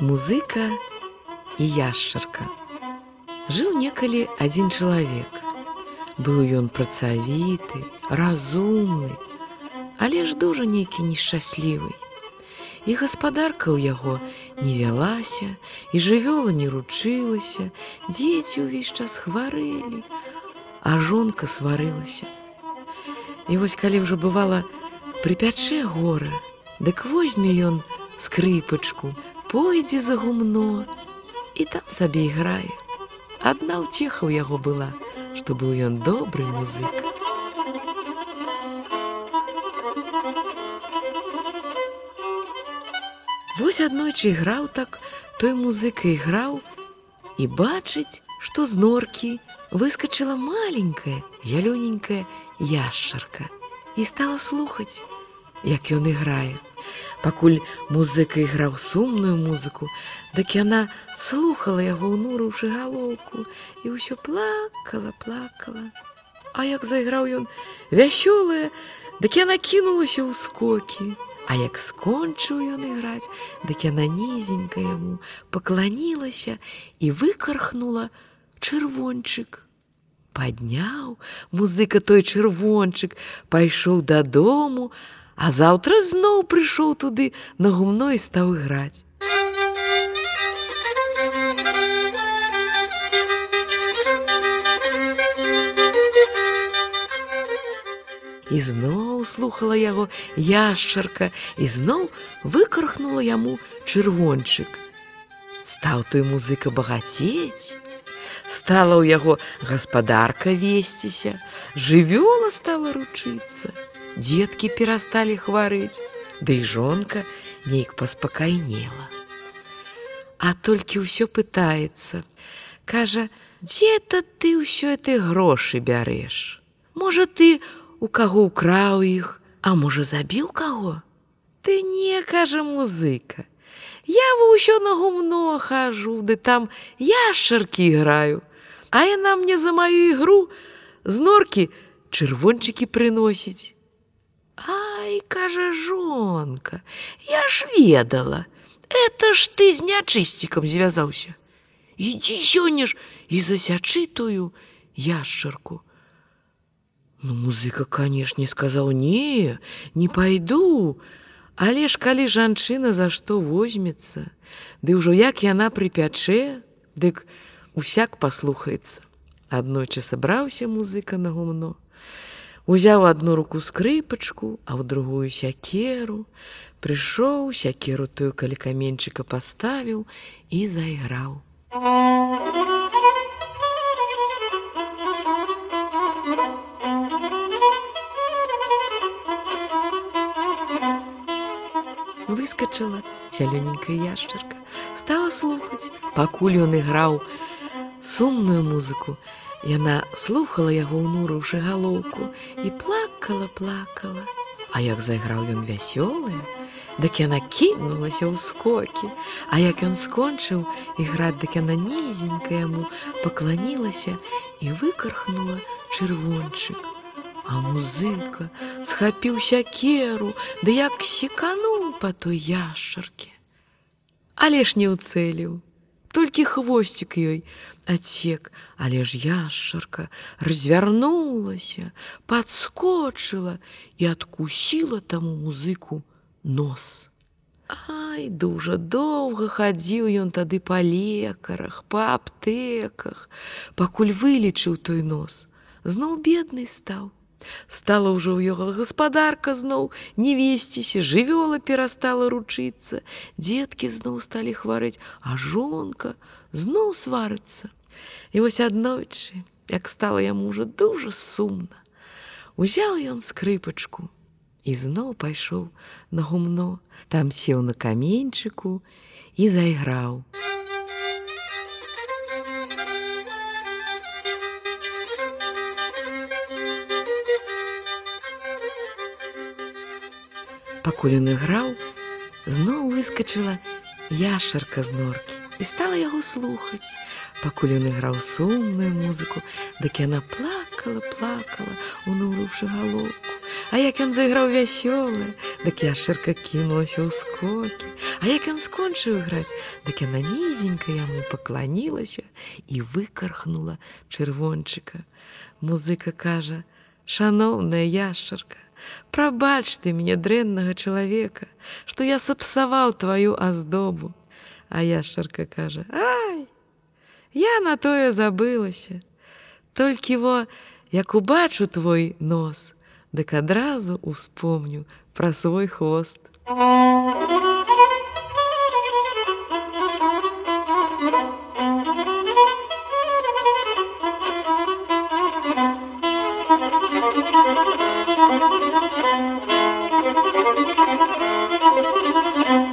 Музыка і яшчарка. Жыў некалі адзін чалавек. Быў ён працавіты, разумны, але ж дужа нейкі нешчаслівы. І гаспадарка ў яго не вялася, і жывёла не ручылася, дзеці ўвесь час хварэлі, а жонка сварылася. І вось калі ўжо бывала прыпячэ гора, дык возьме ён скрыпачку, пойдзе за гумно і там сабе іграе. Адна ўцеха ў яго была, што быў ён добры музык. Вось аднойчы іграў так, той музыка іграў і бачыць, што з норкі выскочыла маленькая, ялёненькая яшчарка і стала слухаць, як ён іграе. Пакуль музыка іграў сумную музыку, дык яна слухала яго ўнурыўшы галоўку і ўсё плакала, плакала. А як зайграў ён вясёлая, дык яна кінулася ў скокі. А як скончыў ён іграць, дык яна нізенька яму пакланілася і выкархнула чырвончык. Падняў музыка той чырвончык, пайшоў дадому, а заўтра зноў прыйшоў туды на гумно і стаў іграць. І зноў слухала яго яшчарка і зноў выкархнула яму чырвончык. Стаў той музыка багацець. Стала ў яго гаспадарка весціся, жывёла стала ручыцца. Дзеткі перасталі хварэць, Ды і жонка нейк паспакайнела. А толькі ўсё пытаецца, кажа: дзе-то ты ўсё ты грошы бярэш. Можа ты у каго ўкраў іх, а можа забіў каго? Ты не кажа музыка. Я ўсё на гумно хожу, ды там яшчаркі іграю. А яна мне за маю ігру з норкі чырвончыкі прыносіць. Ай, кажа жонка, я ж ведала, Это ж ты з нячысцікам звязаўся. Ідзі сёння ж і засячы тую яшчарку. Ну музыка, канешне, сказаў: не, не пайду, Але ж калі жанчына за што возьмецца, Ды ўжо як яна прыпячэ, дык усяк паслухаецца. Аднойчы сабраўся музыка на гумно. Узяў одну руку скрыпачку, а ў другую сякеру, прыйшоў сякеру тую калі каменьчыка паставіў і зайграў. Выскочыла зялёненькая яшчарка, стала слухаць, пакуль ён іграў сумную музыку, Яна слухала яго ўнурыўшы галоўку і плакала, плакала. А як зайграў ён вясёлая, дык яна кінулася ў скокі, А як ён скончыў іграць, дык яна нізенька яму пакланілася і выкархнула чырвончык. А музыка схапіў сякеру, ды як секануў па той яшчарке. Але ж не ўцэліў, толькі хвосцік ёй, Отсек, але ж яшчарка развярнулася, подскочыла і адкусіла таму музыку нос. Ай, дужа доўга хадзіў ён тады па лекарах, па аптэках, пакуль вылечыў той нос, зноў бедны стаў. Стала ўжо ў яго гаспадарка зноў не весціся, жывёла перастала ручыцца, Дзеткі зноў сталі хварэць, а жонка зноў сварыцца. І вось аднойчы, як стала яму ўжо дужа сумна, Узяў ён скрыпачку і зноў пайшоў на гумно, там сеў на каменьчыку і зайграў. Пакуль ён іграў, зноў выскочыла яшчарка з норкі і стала яго слухаць. Пакуль ён іграў сумную музыку, дык яна плакала, плакала, унурыўшы галоўку. А як ён зайграў вясёлы, дык яшчарка кінулася ў скокі. А як ён скончыў іграць, дык яна нізенька яму пакланілася і выкархнула чырвончыка. Музыка кажа: « Шаноўная яшчарка, прабач ты мне дрэннага чалавека, што я сапсаваў тваю аздобу. А яшчарка кажа: « Ай! Я на тое забылася. Толькі во, як убачу твой нос, дык адразу успомню пра свой хвост. thank you.